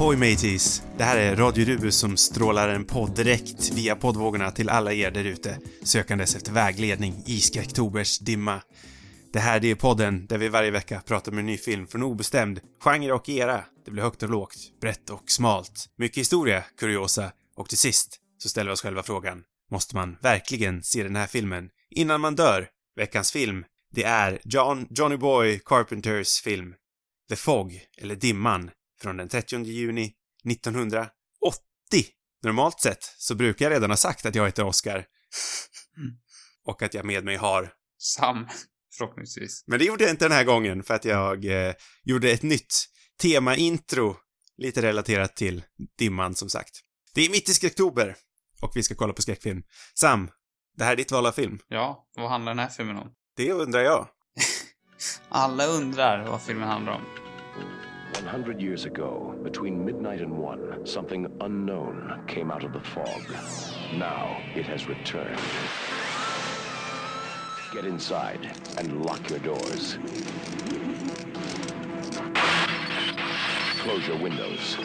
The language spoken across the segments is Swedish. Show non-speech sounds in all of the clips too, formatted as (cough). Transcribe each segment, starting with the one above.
Ahoy mateys! Det här är Radio Rubus som strålar en podd direkt via poddvågorna till alla er där ute, sökandes efter vägledning i skräcktobers dimma. Det här det är podden där vi varje vecka pratar med en ny film från obestämd genre och era. Det blir högt och lågt, brett och smalt, mycket historia, kuriosa och till sist så ställer vi oss själva frågan, måste man verkligen se den här filmen innan man dör? Veckans film, det är John, Johnny Boy Carpenters film The Fog, eller Dimman, från den 30 juni 1980. Normalt sett så brukar jag redan ha sagt att jag heter Oscar. Mm. Och att jag med mig har Sam, (laughs) förhoppningsvis. Men det gjorde jag inte den här gången för att jag eh, gjorde ett nytt tema-intro, lite relaterat till dimman som sagt. Det är mitt i skräcktober och vi ska kolla på skräckfilm. Sam, det här är ditt val av film. Ja, vad handlar den här filmen om? Det undrar jag. (laughs) Alla undrar vad filmen handlar om. 100 years ago, between midnight and one, something unknown came out of the fog. Now it has returned. Get inside and lock your doors. Close your windows.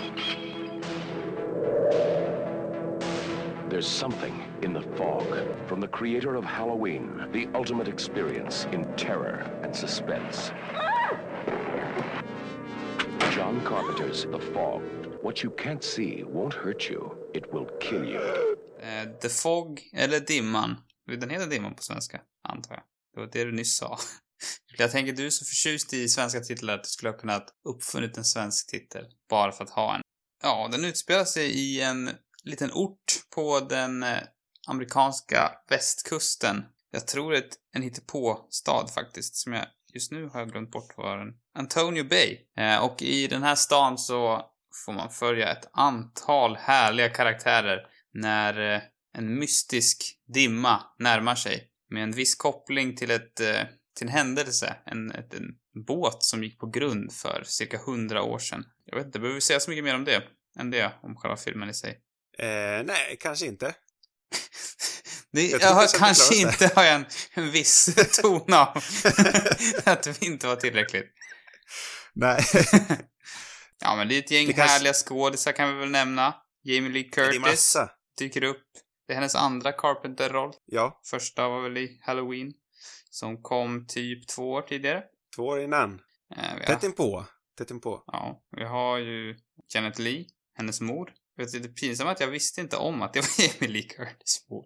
There's something in the fog. From the creator of Halloween, the ultimate experience in terror and suspense. John Carpenter's The Fog. What you can't see won't hurt you. It will kill you. Eh, The Fog, eller Dimman. Den heter Dimman på svenska, antar jag. Det var det du nyss sa. (laughs) Jag tänker du är så förtjust i svenska titlar att du skulle ha kunnat uppfunnit en svensk titel bara för att ha en. Ja, den utspelar sig i en liten ort på den eh, amerikanska västkusten. Jag tror det är en hittepå-stad faktiskt, som jag just nu har jag glömt bort vad den... Antonio Bay. Eh, och i den här stan så får man följa ett antal härliga karaktärer när eh, en mystisk dimma närmar sig med en viss koppling till ett eh, till en händelse, en, ett, en båt som gick på grund för cirka hundra år sedan. Jag vet inte, behöver vi säga så mycket mer om det än det, om själva filmen i sig? Eh, nej, kanske inte. (laughs) Det, Jag jag, har, vi kanske inte har jag en, en viss (laughs) ton av (laughs) att det inte var tillräckligt. Nej. (laughs) Ja, men det är ett gäng Det kanske- härliga skådisar kan vi väl nämna. Jamie Lee det Curtis massa. dyker upp. Det är hennes andra Carpenter-roll. Ja, Första var väl i Halloween. Som kom typ två år tidigare. två år innan. Vi Tätt inpå. Tätt inpå. ja, vi har ju Janet Lee, hennes mor. Vet, det är pinsamt att jag visste inte om att det var Jamie Lee Curtis mor.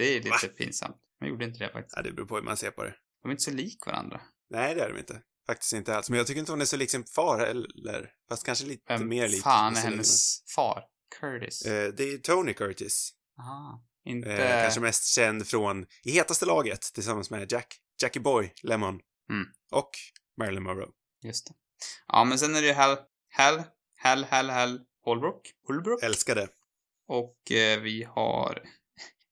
Det är lite Va? pinsamt. Jag gjorde inte det faktiskt. Ja, det beror på hur man ser på det. De är inte så lik varandra. Nej, det är de inte. Faktiskt inte alls. Men jag tycker inte hon är så lik sin far heller. Fast kanske lite Vem mer lik. fan är hennes far? Curtis? Eh, det är Tony Curtis. Aha. Inte... Eh, kanske mest känd från I hetaste laget tillsammans med Jack, Jackie Boy, Lemon Mm. och Marilyn Monroe. Just det. Ja, men sen är det ju Hal... Hal... Hal, Hal, Hal... Holbrook? Holbrook? Älskade. Och eh, vi har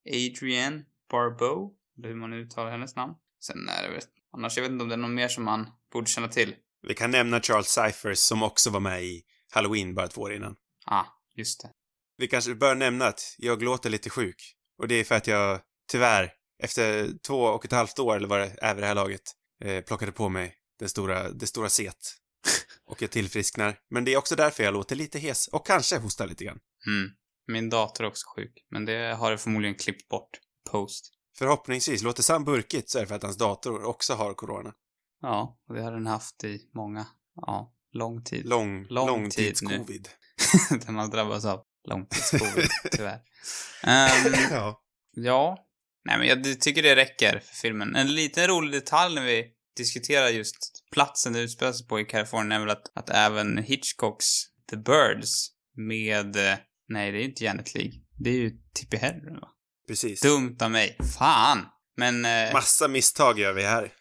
Adrienne Barbeau, eller hur man uttalar hennes namn. Sen är det väl... Annars, jag vet inte om det är någon mer som man borde känna till. Vi kan nämna Charles Cyphers som också var med i Halloween bara två år innan. Ah, just det. Vi kanske bör nämna att jag låter lite sjuk. Och det är för att jag tyvärr, efter två och ett halvt år, eller vad det är vid det här laget, eh, plockade på mig det stora, det stora set. (laughs) och jag tillfrisknar. Men det är också därför jag låter lite hes och kanske hostar lite grann. Mm. Min dator är också sjuk, men det har jag förmodligen klippt bort. Post. Förhoppningsvis, låter Sam burkigt så är det för att hans dator också har corona. Ja, och det har den haft i många, ja, lång tid. Lång, Lång tid nu. långtidscovid. (laughs) den har drabbats av långtidscovid, (laughs) tyvärr. Ehm, ja. Ja. Nej, men jag tycker det räcker för filmen. En liten rolig detalj när vi diskuterar just platsen det utspelar sig på i Kalifornien är väl att, att även Hitchcocks The Birds med... eh, Nej, det är ju inte Janet League. Det är ju Tippi Hedren, va? Precis. Dumt av mig. Fan! Men... Eh, Massa misstag gör vi här.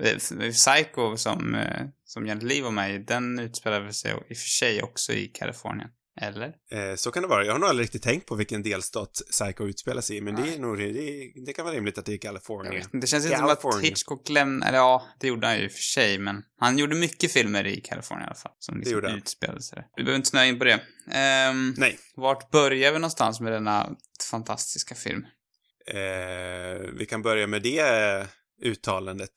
(laughs) Psycho som, eh, som Janet Leigh var med i, den utspelar sig i och för sig också i Kalifornien. Eller? Eh, så kan det vara. Jag har nog aldrig riktigt tänkt på vilken delstat Psycho utspelar sig i, men det är nog, det, det kan vara rimligt att det är Kalifornien. det känns inte som att. Hitchcock lämnade, eller ja, det gjorde han ju i och för sig, men han gjorde mycket filmer i Kalifornien i alla fall. Som liksom han. utspelade sig. Vi behöver inte snöa in på det. Ehm, Nej. vart börjar vi någonstans med denna fantastiska film? Eh, vi kan börja med det uttalandet.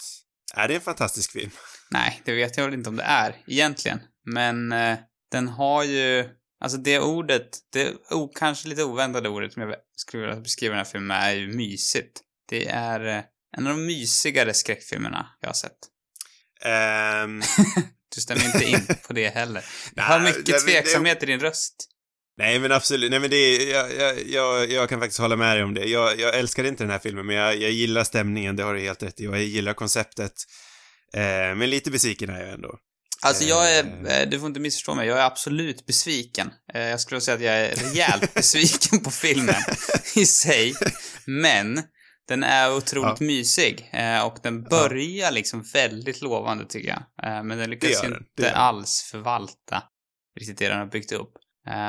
Är det en fantastisk film? Nej, det vet jag väl inte om det är, egentligen. Men eh, den har ju, alltså det ordet, det o, kanske lite oväntade ordet som jag skulle vilja beskriva den här filmen med är ju mysigt. Det är eh, en av de mysigare skräckfilmerna jag har sett. Ehm, (laughs) Du stämmer inte in på det heller. Jag har mycket det- tveksamhet i din röst. nej men absolut, nej men det är, jag, jag, jag, jag kan faktiskt hålla med dig om det. Jag, jag älskar inte den här filmen, men jag, jag gillar stämningen, det har du helt rätt i, jag gillar konceptet. Eh, men lite besviken är jag ändå. Alltså jag är, Eh. eh, du får inte missförstå mig, jag är absolut besviken. Eh, Jag skulle säga att jag är rejält (laughs) besviken på filmen (laughs) i sig. Men den är otroligt mysig eh, och den börjar liksom väldigt lovande tycker jag. Men den lyckas Det det inte den. alls förvalta riktigt det den har byggt upp.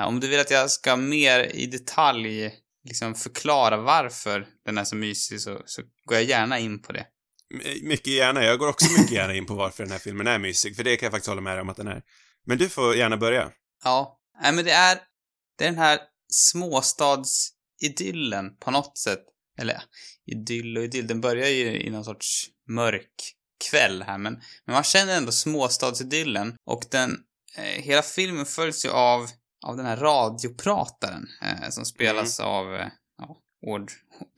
Om du vill att jag ska mer i detalj liksom förklara varför den är så mysig så, så går jag gärna in på det. My- Mycket gärna, jag går också mycket gärna in på varför den här filmen är mysig, för det kan jag faktiskt hålla med dig om att den är. Men du får gärna börja. Ja, nej men det är, det är den här småstadsidyllen på något sätt. Eller idyll och idyll, den börjar ju i någon sorts mörk kväll här men, men man känner ändå småstadsidyllen och den, eh, hela filmen följs ju av, av den här radioprataren eh, som spelas av, eh, ja, Aud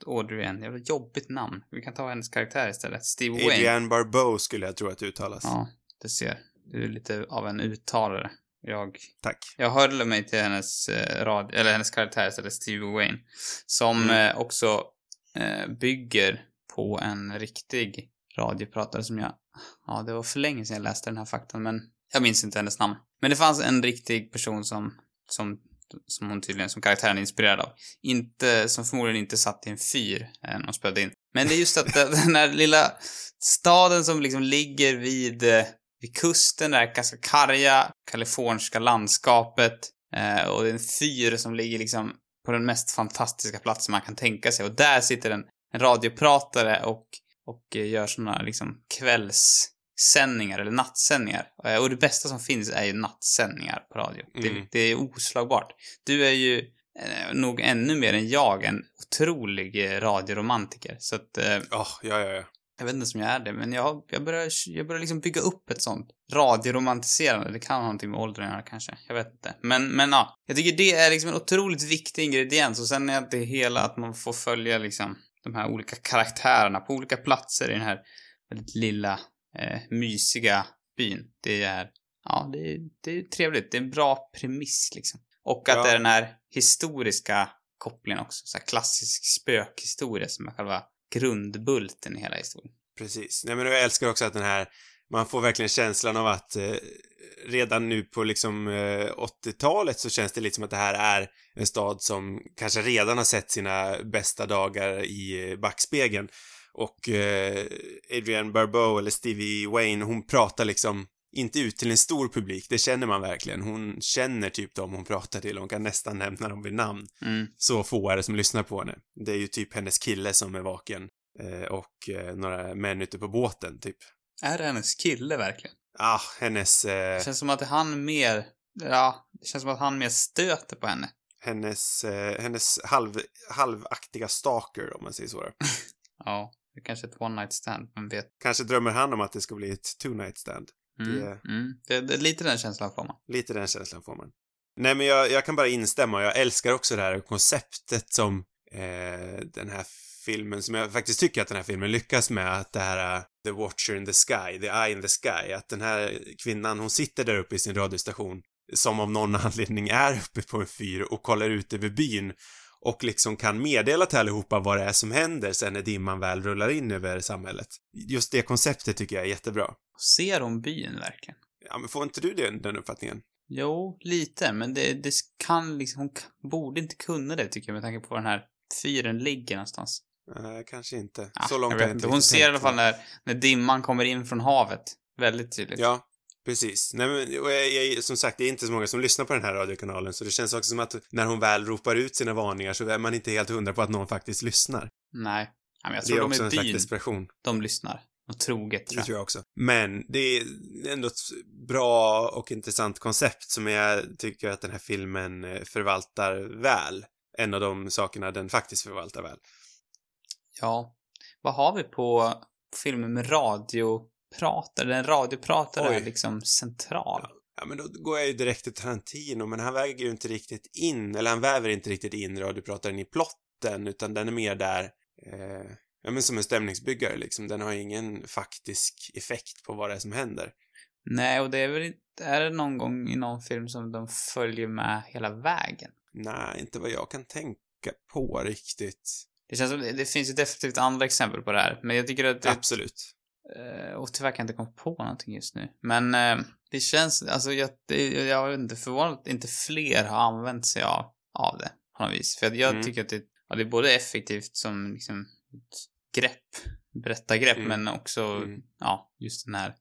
Audrey, en jävla jobbigt namn. Vi kan ta hennes karaktär istället, Steve Wayne. Adrienne Barbeau skulle jag tro att det uttalas. Ja, du ser. Du är lite av en uttalare. Jag Tack. jag höll mig till hennes, eh, rad, eller hennes karaktär istället, Stevie Wayne. Som Mm. eh, också eh, bygger på en riktig radiopratare som jag... Ja, det var för länge sedan jag läste den här faktan, men jag minns inte hennes namn. Men det fanns en riktig person som, som, som hon tydligen, som karaktären är inspirerad av. Inte, som förmodligen inte satt i en fyr eh, när hon spelade in. Men det är just att (laughs) den här lilla staden som liksom ligger vid, eh, vid kusten, det här ganska karga kaliforniska landskapet. Eh, och det är en fyr som ligger liksom på den mest fantastiska platsen man kan tänka sig. Och där sitter en, en radiopratare och, och eh, gör såna liksom kvälls kvällssändningar eller nattsändningar. Eh, och det bästa som finns är ju nattsändningar på radio. Det, Mm. det är oslagbart. Du är ju eh, nog ännu mer än jag en otrolig eh, radioromantiker. Så att eh, Åh, ja, ja, ja. jag vet inte om jag är det, men jag, jag börjar, jag börjar liksom bygga upp ett sånt radioromantiserande. Det kan ha någonting med åldern att göra kanske. Jag vet inte. Men, men ja. Jag tycker det är liksom en otroligt viktig ingrediens och sen är det hela att man får följa liksom de här olika karaktärerna på olika platser i den här väldigt lilla, eh, mysiga byn. Det är, ja, det är, det är trevligt. Det är en bra premiss liksom. Och att Ja. det är den här historiska kopplingen också. Så här klassisk spökhistoria som är själva grundbulten i hela historien. Precis. Nej, men jag älskar också att den här, man får verkligen känslan av att eh, redan nu på liksom eh, 80-talet så känns det lite som att det här är en stad som kanske redan har sett sina bästa dagar i eh, backspegeln. Och eh, Adrienne Barbeau eller Stevie Wayne, hon pratar liksom inte ut till en stor publik, det känner man verkligen. Hon känner typ dem hon pratar till, hon kan nästan nämna dem vid namn. Mm. Så få är det som lyssnar på henne. Det är ju typ hennes kille som är vaken eh, och eh, några män ute på båten, typ. Är det hennes kille verkligen? Ah, hennes, eh, Det känns som att han mer, ja, det känns som att han mer stöter på henne. hennes, eh, hennes halv, halvaktiga stalker, om man säger så. (laughs) Ja, det är kanske är ett one night stand, vem vet. Kanske drömmer han om att det ska bli ett two night stand. Mm. Det- Mm. Det, det är lite den känslan får man. Lite den känslan får man. Nej, men jag, jag kan bara instämma. Jag älskar också det här konceptet som eh, den här filmen, som jag faktiskt tycker att den här filmen lyckas med, att det här eh, The Watcher in the Sky, The Eye in the Sky, att den här kvinnan, hon sitter där uppe i sin radiostation som av någon (laughs) anledning är uppe på en fyr och kollar ut över byn och liksom kan meddela till allihopa vad det är som händer sen när dimman väl rullar in över samhället. Just det konceptet tycker jag är jättebra. Ser hon byn verkligen? Ja, men får inte du den, den uppfattningen? Jo, lite, men det, det kan liksom, hon kan, borde inte kunna det tycker jag med tanke på var den här fyren ligger någonstans. Nej, kanske inte. Ja, så långt jag vet inte. Hon ser i alla fall när, när dimman kommer in från havet. Väldigt tydligt. Ja, precis. Nej, men jag, jag, som sagt, det är inte så många som lyssnar på den här radiokanalen, så det känns också som att när hon väl ropar ut sina varningar så är man inte helt hundra på att någon faktiskt lyssnar. Nej. Men jag Det tror är de också i en slags desperation. de lyssnar. Och troget Det tror jag. tror jag också. Men det är ändå ett bra och intressant koncept som jag tycker att den här filmen eh, förvaltar väl. En av de sakerna den faktiskt förvaltar väl. Ja. Vad har vi på filmer med radiopratare? Den radiopratare Oj. är liksom central. Ja, men då går jag ju direkt till Tarantino, men han väger ju inte riktigt in, eller han väver inte riktigt in radioprataren i plotten, utan den är mer där, eh, ja men som en stämningsbyggare liksom. Den har ingen faktisk effekt på vad det är som händer. Nej, och det är väl inte... Är det någon gång i någon film som de följer med hela vägen? Nej, inte vad jag kan tänka på riktigt. Det känns som... Det finns ju definitivt andra exempel på det här, men jag tycker att det... Absolut. Eh, och tyvärr kan jag inte komma på någonting just nu. Men eh, det känns, alltså jag, jag är inte förvånad att inte fler har använt sig av, av det på något vis. För jag Mm. tycker att det, ja, det är både effektivt som liksom ett grepp, berättargrepp, Mm. men också, Mm. ja, just den här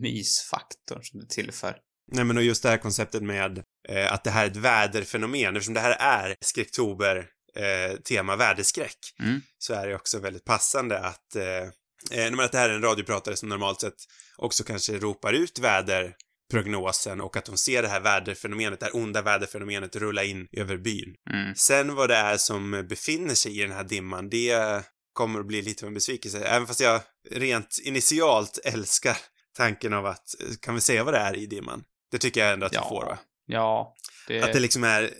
mysfaktorn som det tillför. Nej men och just det här konceptet med eh, att det här är ett väderfenomen, eftersom det här är skräcktober eh, tema väderskräck, Mm. så är det också väldigt passande att, eh, eh, men att det här är en radiopratare som normalt sett också kanske ropar ut väderprognosen och att de ser det här väderfenomenet, det här onda väderfenomenet rulla in över byn. Mm. Sen vad det är som befinner sig i den här dimman, det kommer att bli lite av en besvikelse. Även fast jag rent initialt (laughs) älskar tanken av att, kan vi säga vad det är i dimman? Det tycker jag ändå att vi Ja. får va? Ja, det... Att det liksom är eh,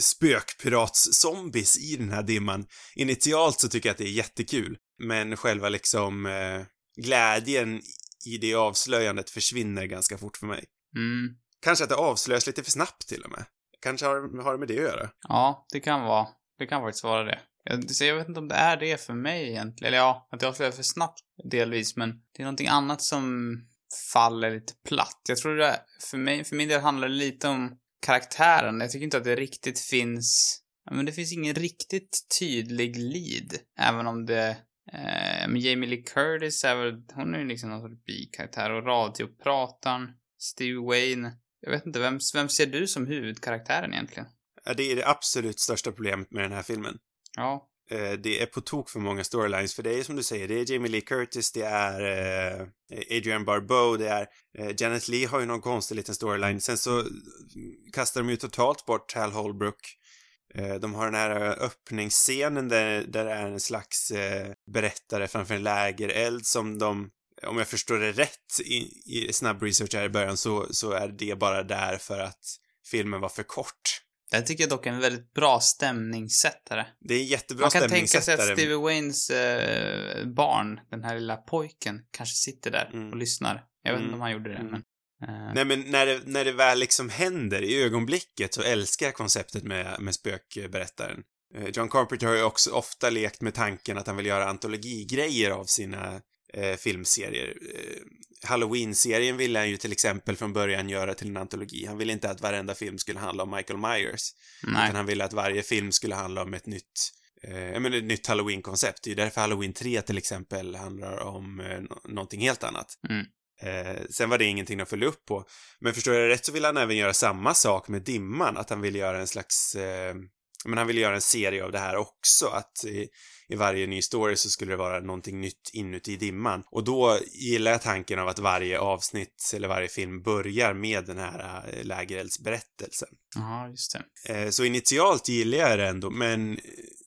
spökpirats-zombies i den här dimman. Initialt så tycker jag att det är jättekul, men själva liksom eh, glädjen i det avslöjandet försvinner ganska fort för mig. Mm. Kanske att det avslöjas lite för snabbt till och med. Kanske har, har det med det att göra. Ja, det kan vara. Det kan faktiskt vara det. Jag, så jag vet inte om det är det för mig egentligen. Eller ja, att jag avslöjar för snabbt delvis, men det är någonting annat som faller lite platt. Jag tror det, för mig, för min del handlar det lite om karaktären. Jag tycker inte att det riktigt finns, men det finns ingen riktigt tydlig lead. Även om det, men Jamie Lee Curtis är väl, hon är ju liksom någon sorts bikaraktär och radioprataren, Steve Wayne. Jag vet inte, vem, vem ser du som huvudkaraktären egentligen? Ja, Det är det absolut största problemet med den här filmen. Ja. Eh, Det är på tok för många storylines, för det är som du säger, det är Jamie Lee Curtis, det är eh, Adrian Barbeau, det är eh, Janet Leigh har ju någon konstig liten storyline. Sen så kastar de ju totalt bort Hal Holbrook. Eh, de har den här eh, öppningsscenen där, där det är en slags eh, berättare framför en lägereld som de om jag förstår det rätt i, i snabb research här i början så, så är det bara där för att filmen var för kort. Jag tycker dock en väldigt bra stämningssättare. Det är en jättebra Man kan tänka sig att stämningssättare. Stevie Waynes eh, barn, den här lilla pojken, kanske sitter där Mm. och lyssnar. Jag vet Mm. inte om han gjorde det, Mm. men... eh, Nej men när det, när det väl liksom händer i ögonblicket så älskar jag konceptet med, med spökberättaren. Eh, John Carpenter har ju också ofta lekt med tanken att han vill göra antologigrejer av sina eh, filmserier. Eh, Halloween-serien ville han ju till exempel från början göra till en antologi. Han ville inte att varenda film skulle handla om Michael Myers. nej. Utan han ville att varje film skulle handla om ett nytt, eh, menar ett nytt Halloween-koncept. Det är ju därför Halloween 3 till exempel handlar om eh, nå- någonting helt annat. Mm. Eh, sen var det ingenting de följde upp på. Men förstår jag rätt så vill han även göra samma sak med Dimman, att han vill göra en slags, eh, men han vill göra en serie av det här också, att i, i varje ny story så skulle det vara någonting nytt inuti Dimman. Och då gillar jag tanken av att varje avsnitt eller varje film börjar med den här eh, lägereldsberättelsen. Jaha, just det. Eh, Så initialt gillar jag det ändå, men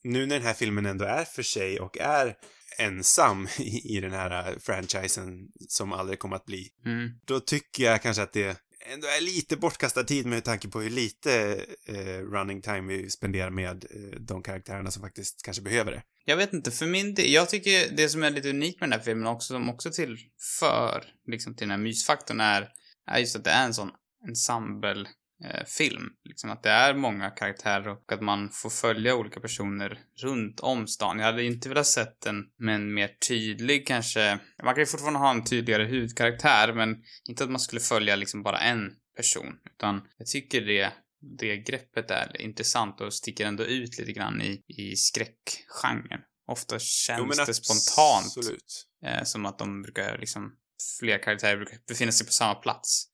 nu när den här filmen ändå är för sig och är ensam (laughs) i i den här eh, franchisen som aldrig kommer att bli, Mm. då tycker jag kanske att det ändå är lite bortkastad tid med tanke på hur lite eh, running time vi spenderar med eh, de karaktärerna som faktiskt kanske behöver det. Jag vet inte, för min del, jag tycker det som är lite unikt med den här filmen också, som också tillför liksom till den här mysfaktorn är, är just att det är en sån ensemble eh, film. Liksom att det är många karaktärer och att man får följa olika personer runt om stan. Jag hade inte velat sett den med en mer tydlig kanske, man kan ju fortfarande ha en tydligare huvudkaraktär men inte att man skulle följa liksom bara en person. Utan jag tycker det det greppet är intressant och sticker ändå ut lite grann i, i skräckgenren. Ofta känns det spontant eh, som att de brukar liksom, flera karaktärer brukar befinna sig på samma plats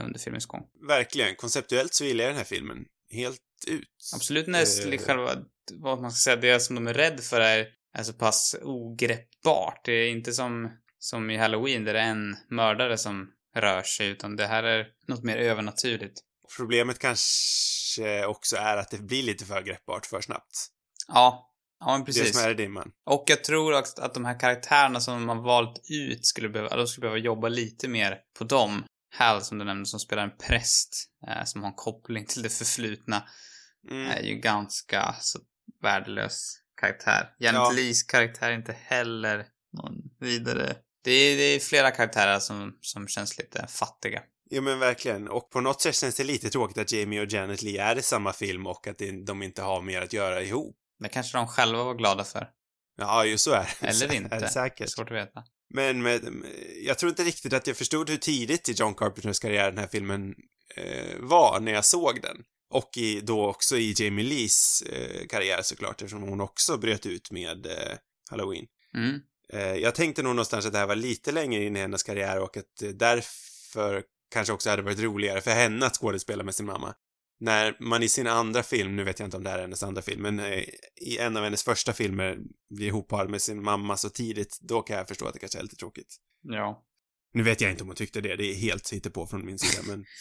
under filmens gång. Verkligen. Konceptuellt så gillar jag den här filmen helt ut. Absolut när Eh. själva, vad man ska säga, det som de är rädd för är, är så pass ogreppbart. Det är inte som, som i Halloween där det är en mördare som rör sig, utan det här är något mer övernaturligt. Problemet kanske också är att det blir lite för greppbart för snabbt. Ja, ja men Det precis. som är dimman. Och jag tror också att de här karaktärerna som man valt ut skulle behöva, de skulle behöva jobba lite mer på dem. Hal som du nämnde som spelar en präst eh, som har en koppling till det förflutna Mm. är ju ganska så värdelös karaktär. Janet Ja. Lees karaktär är inte heller någon vidare. Det är, det är flera karaktärer som, som känns lite fattiga. Ja men verkligen. Och på något sätt känns det lite tråkigt att Jamie och Janet Lee är i samma film och att de inte har mer att göra ihop. Det kanske de själva var glada för. Ja, ju så är det. Eller inte. Är det säkert. Svårt att veta. Men med, jag tror inte riktigt att jag förstod hur tidigt i John Carpenters karriär den här filmen eh, var när jag såg den. Och i, då också i Jamie Lees eh, karriär såklart, eftersom hon också bröt ut med eh, Halloween. Mm. Eh, jag tänkte nog någonstans att det här var lite längre in i hennes karriär och att eh, därför kanske också hade varit roligare för henne att skådespela med sin mamma. När man i sin andra film, nu vet jag inte om det här är hennes andra film, men eh, i en av hennes första filmer blir ihopparad med sin mamma så tidigt, då kan jag förstå att det kanske är lite tråkigt. Ja. Nu vet jag inte om hon tyckte det, det är helt på från min sida, men (laughs)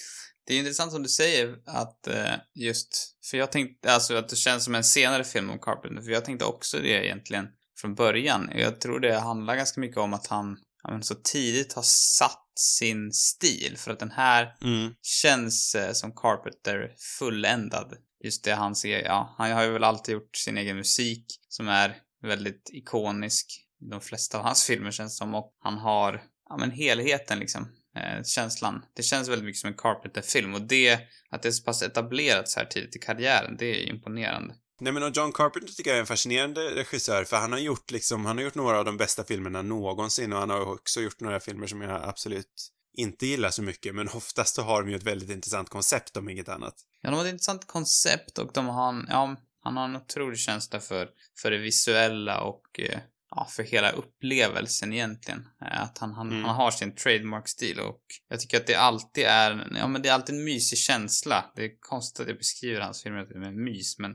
Det är intressant som du säger att eh, just, för jag tänkte, alltså att det känns som en senare film om Carpenter, för jag tänkte också det egentligen från början. Jag tror det handlar ganska mycket om att han så tidigt har satt sin stil, för att den här mm, känns eh, som Carpenter fulländad. Just det han ser, ja, han har ju väl alltid gjort sin egen musik som är väldigt ikonisk i de flesta av hans filmer känns som och han har, ja men helheten liksom, eh, känslan. Det känns väldigt mycket som en Carpenter-film och det, att det är så pass etablerat så här tidigt i karriären, det är imponerande. Nej men och John Carpenter tycker jag är en fascinerande regissör för han har gjort liksom, han har gjort några av de bästa filmerna någonsin och han har också gjort några filmer som jag absolut inte gillar så mycket men oftast så har de ju ett väldigt intressant koncept om inget annat. Ja, de har ett intressant koncept och de har en, ja, han har en otrolig känsla för, för det visuella och eh, ja, för hela upplevelsen egentligen. Eh, Att han, han, Mm. han har sin trademark-stil och jag tycker att det alltid är, ja men det är alltid en mysig känsla. Det är konstigt att jag beskriver hans filmer med mys, men,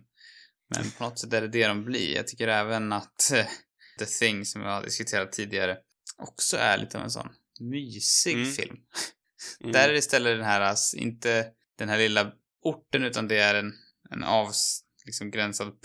men på något sätt är det det de blir. Jag tycker även att eh, The Thing, som jag har diskuterat tidigare, också är lite av en sån mysig Mm. film. Mm. Där är det istället den här, alltså, inte den här lilla orten, utan det är en, en avs, liksom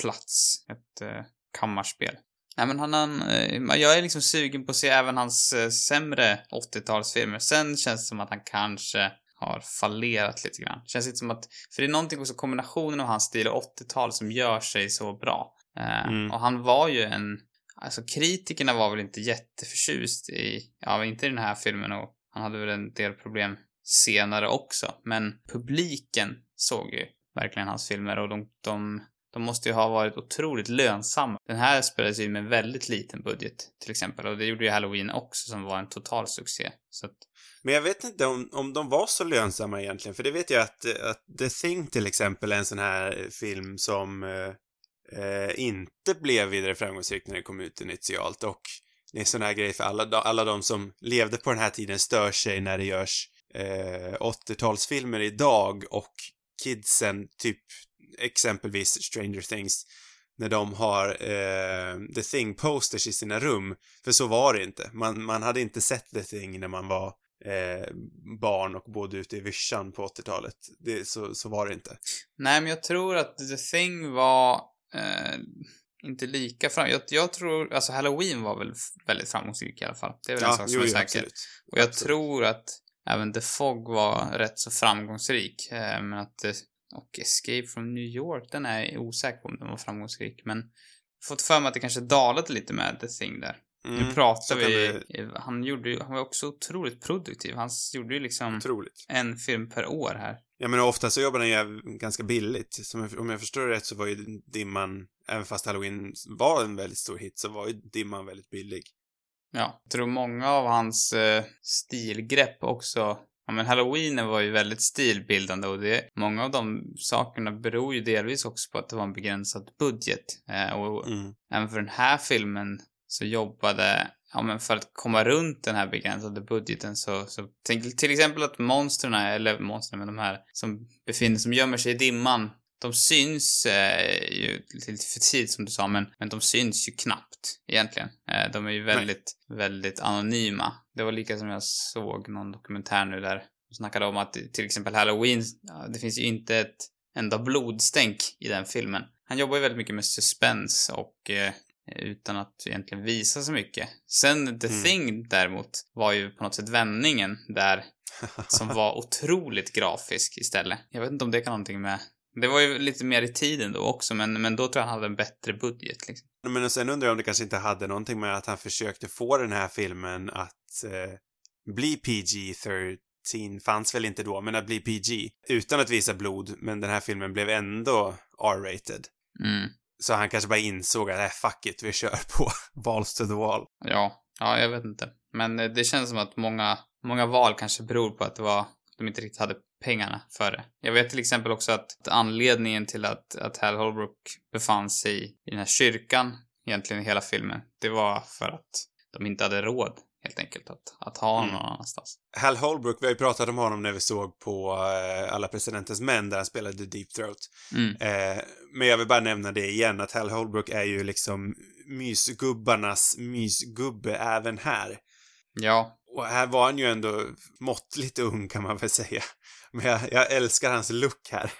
plats. Ett eh, kammarspel. Nej men han, han eh, jag är liksom sugen på att se även hans eh, sämre 80-talsfilmer. Sen känns det som att han kanske har fallerat lite grann. Känns inte som att, för det är någonting också kombinationen av hans stil och 80-tal som gör sig så bra. Eh, Mm. Och han var ju en, alltså kritikerna var väl inte jätteförtjust i, ja inte i den här filmen och han hade väl en del problem senare också. Men publiken såg ju verkligen hans filmer och de, de, de måste ju ha varit otroligt lönsamma. Den här spelades ju med väldigt liten budget till exempel och det gjorde ju Halloween också som var en total succé. Så att, men jag vet inte om, om de var så lönsamma egentligen, för det vet jag att, eh, att The Thing till exempel är en sån här eh, film som eh, eh, inte blev vidare framgångsrik när den kom ut initialt och det är en sån här grej för alla, alla de som levde på den här tiden stör sig när det görs eh, 80-talsfilmer idag och kidsen, typ exempelvis Stranger Things, när de har eh, The Thing-posters i sina rum. För så var det inte. Man, man hade inte sett The Thing när man var eh, barn och bodde ute i vischan på 80-talet. Det, så, så var det inte. nej men jag tror att The Thing var eh, inte lika fram... Jag, jag tror, alltså Halloween var väl väldigt framgångsrik i alla fall. Det är väl en sak som är säker. absolut. Och jag Absolut. tror att även The Fog var rätt så framgångsrik. Eh, men att, och Escape from New York, den är osäker på om den var framgångsrik. Men fått för mig att det kanske dalade lite med The Thing där. Mm, nu pratar vi, det- han gjorde ju, han var också otroligt produktiv. Han gjorde ju liksom Otroligt. en film per år här. Jag menar ofta så jobbar den ju ganska billigt. Som om jag förstår det rätt så var ju Dimman, även fast Halloween var en väldigt stor hit, så var ju Dimman väldigt billig. Ja, jag tror många av hans eh, stilgrepp också Ja men halloween var ju väldigt stilbildande och det, många av de sakerna beror ju delvis också på att det var en begränsad budget. Eh, och Mm. även för den här filmen så jobbade, ja men för att komma runt den här begränsade budgeten så, så tänk till exempel att monstren, eller monstren, men de här som befinner som gömmer sig i dimman, de syns eh, ju lite för tidigt som du sa, men, men de syns ju knappt egentligen. Eh, de är ju väldigt, väldigt anonyma. Det var lika som jag såg någon dokumentär nu där de snackade om att till exempel Halloween, det finns ju inte ett enda blodstänk i den filmen. Han jobbar ju väldigt mycket med suspense och eh, utan att egentligen visa så mycket. Sen The Mm. Thing däremot var ju på något sätt vändningen där (laughs) som var otroligt grafisk istället. Jag vet inte om det kan ha någonting med... Det var ju lite mer i tiden då också, men, men då tror jag han hade en bättre budget liksom. Men sen undrar jag om det kanske inte hade någonting med att han försökte få den här filmen att eh, bli PG-13 fanns väl inte då, men att bli PG utan att visa blod, men den här filmen blev ändå R-rated. Mm. Så han kanske bara insåg att, äh, fuck it, vi kör på balls to the wall. Ja, ja, jag vet inte. Men eh, det känns som att många, många val kanske beror på att det var, de inte riktigt hade pengarna för det. Jag vet till exempel också att anledningen till att, att Hal Holbrook befann sig i den här kyrkan egentligen i hela filmen, det var för att de inte hade råd helt enkelt att, att ha honom Mm. någon annanstans. Hal Holbrook, vi har ju pratat om honom när vi såg på eh, Alla Presidentens Män där han spelade Deep Throat. Mm. Eh, men jag vill bara nämna det igen, att Hal Holbrook är ju liksom mysgubbarnas mysgubbe även här. Ja, Och här var han ju ändå måttligt ung kan man väl säga. Men jag, jag älskar hans look här.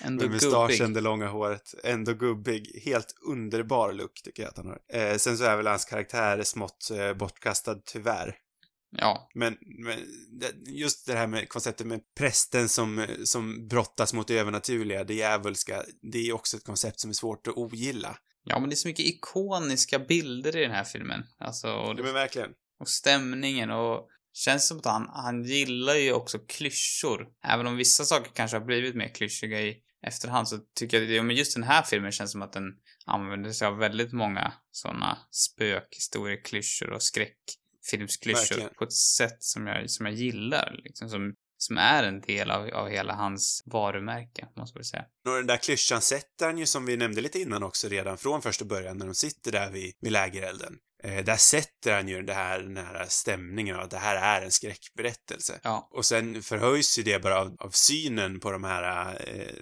Ändå Med mustaschen, det långa håret. Ändå gubbig. Helt underbar look tycker jag att han har. Eh, sen så är väl hans karaktär smått eh, bortkastad tyvärr. Ja, Men, men just det här med konceptet med prästen som, som brottas mot det övernaturliga, det djävulska, det är också ett koncept som är svårt att ogilla. ja, men det är så mycket ikoniska bilder i den här filmen. Alltså, och Ja, men verkligen. och stämningen och känns som att han, han gillar ju också klyschor. Även om vissa saker kanske har blivit mer klyschiga i efterhand så tycker jag ja, men just den här filmen känns som att den använder sig av väldigt många sådana spökhistorieklyschor och skräckfilmsklyschor Verkligen. på ett sätt som jag, som jag gillar. Liksom, som, som är en del av, av hela hans varumärke, måste man säga. Och den där klyschan sätter han ju som vi nämnde lite innan också redan från första början när de sitter där vid, vid lägerelden. Eh, där sätter han ju det här, den här stämningen av att det här är en skräckberättelse. Ja, Och sen förhöjs ju det bara av, av synen på de här eh,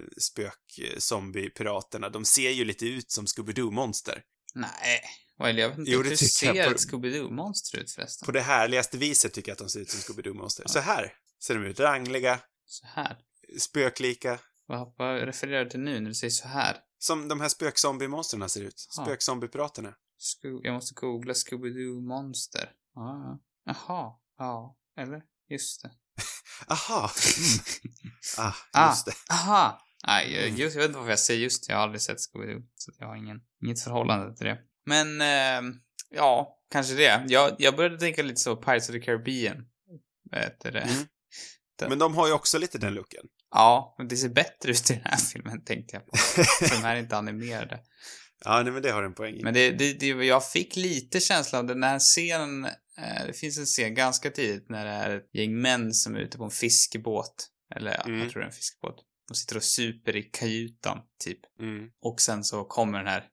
spök-zombie-piraterna. De ser ju lite ut som Scooby-Doo-monster. nej. Well, jag vet inte Jo, hur det jag ser på- ett Scooby-Doo-monster ut förresten. På det härligaste viset tycker jag att de ser ut som Scooby-Doo-monster. Så här ser de ut. Rangliga, Så här. spöklika. Vad, vad refererar du till nu när du säger så här? Som de här spökzombie-monstren ser ut. Ja. Spökzombie-piraterna. Jag måste googla Scooby-Doo monster. Ah. Jaha. Ja. Eller? Just det. (laughs) Aha! Mm. (laughs) Ah, Ah. just det. Aha! Nej, jag- just, jag vet inte varför jag säger just det. Jag har aldrig sett Scooby-Doo. Så jag har ingen, inget förhållande till det. Men, ehm, ja, kanske det. Jag, jag började tänka lite så Pirates of the Caribbean. Vet du det? Mm. Men de har ju också lite den looken. Ja, men det ser bättre ut i den här (laughs) filmen tänkte jag på. De här är inte animerade. Ja, nej, men det har en poäng i. Men det, det, det, jag fick lite känsla av den här scenen, eh, det finns en scen ganska tidigt när det är ett gäng män som är ute på en fiskebåt. Eller Mm. jag tror det är en fiskebåt. De sitter och super i kajutan, typ. Mm. Och sen så kommer den här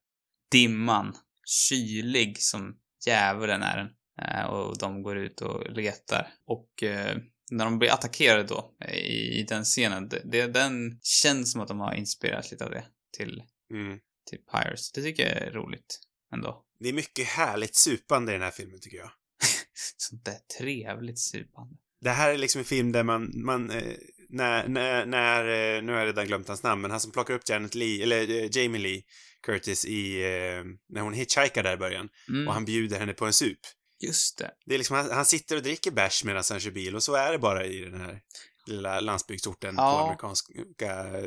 dimman, kylig som djävulen är den. Eh, och de går ut och letar. Och eh, när de blir attackerade då, i, i den scenen, det, det, den känns som att de har inspirerat lite av det till, Mm. till Pirates. Det tycker jag är roligt ändå. Det är mycket härligt supande i den här filmen, tycker jag. (laughs) Sånt där trevligt supande. Det här är liksom en film där man, man eh, när, när, när, eh, nu har jag redan glömt hans namn, men han som plockar upp Janet Lee, eller eh, Jamie Lee Curtis i, eh, när hon hitchhikar där i början, Mm, och han bjuder henne på en sup. Just det. Det är liksom, han, han sitter och dricker bärs medan han kör bil, och så är det bara i den här lilla landsbygdsorten på Ja. amerikanska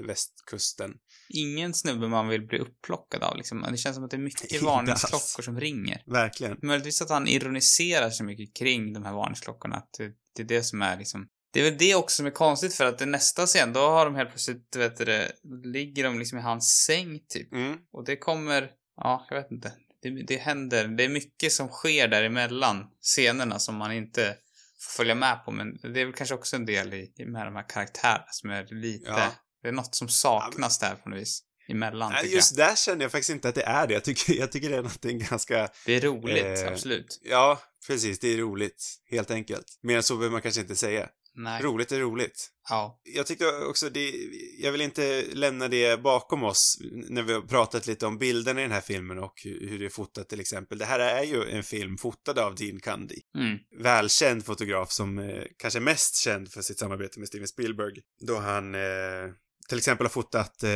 västkusten. Ingen snubbe man vill bli upplockad av liksom. Det känns som att det är mycket (laughs) varningsklockor som ringer. Verkligen. Möjligtvis att han ironiserar så mycket kring de här varningsklockorna. Att det, det är det som är liksom... Det är väl det också som är konstigt för att det nästa scen, då har de helt plötsligt, du vet det, ligger de liksom i hans säng typ. Mm. Och det kommer, ja, jag vet inte. Det, det händer, det är mycket som sker däremellan scenerna som man inte får följa med på. Men det är väl kanske också en del i, i med de här karaktärerna som är lite, Ja. det är något som saknas där på något vis. Emellan, Nej, just där känner jag faktiskt inte att det är det. Jag tycker, jag tycker det är någonting ganska, jag. Det är roligt, Eh, absolut. ja, precis, det är roligt, helt enkelt. Mer än så behöver man kanske inte säga. Nej. Roligt är roligt. Ja. Jag tycker också det, jag vill inte lämna det bakom oss när vi har pratat lite om bilderna i den här filmen och hur det är fotat till exempel. Det här är ju en film fotad av Dean Cundy. Mm. Välkänd fotograf som eh, kanske är mest känd för sitt samarbete med Steven Spielberg. Då han eh, till exempel har fotat eh,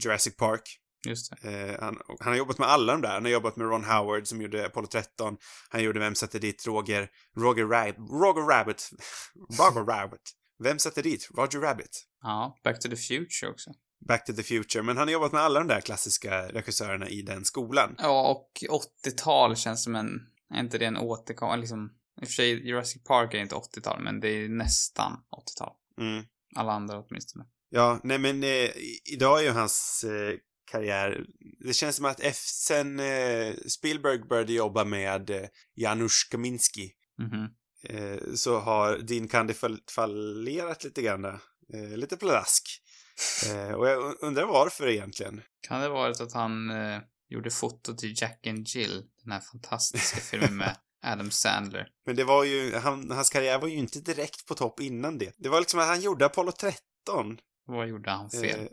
Jurassic Park. Just det. Eh, han, han har jobbat med alla de där. Han har jobbat med Ron Howard som gjorde Apollo 13. Han gjorde Vem sätter dit Roger... Roger, Rab Roger Rabbit. (laughs) Roger Rabbit. Vem sätter dit? Roger Rabbit. Ja, Back to the Future också. Back to the Future. Men han har jobbat med alla de där klassiska regissörerna i den skolan. Ja, och 80-tal känns som en... Är inte det en återkom... Liksom, I och för sig, Jurassic Park är inte 80-tal, men det är nästan 80-tal. Mm. Alla andra åtminstone. Ja, nej men eh, idag är ju hans eh, karriär... Det känns som att efter, sen eh, Spielberg började jobba med eh, Janusz Kaminski Mhm. eh, så har Dean Candy fall, fallerat lite grann. där. Eh, lite plask. (laughs) Eh, och jag undrar varför egentligen. Kan det varit att han eh, gjorde foto till Jack and Jill, den här fantastiska filmen med (laughs) Adam Sandler? Men det var ju, han, hans karriär var ju inte direkt på topp innan det. Det var liksom att han gjorde Apollo 13. Vad gjorde han fel?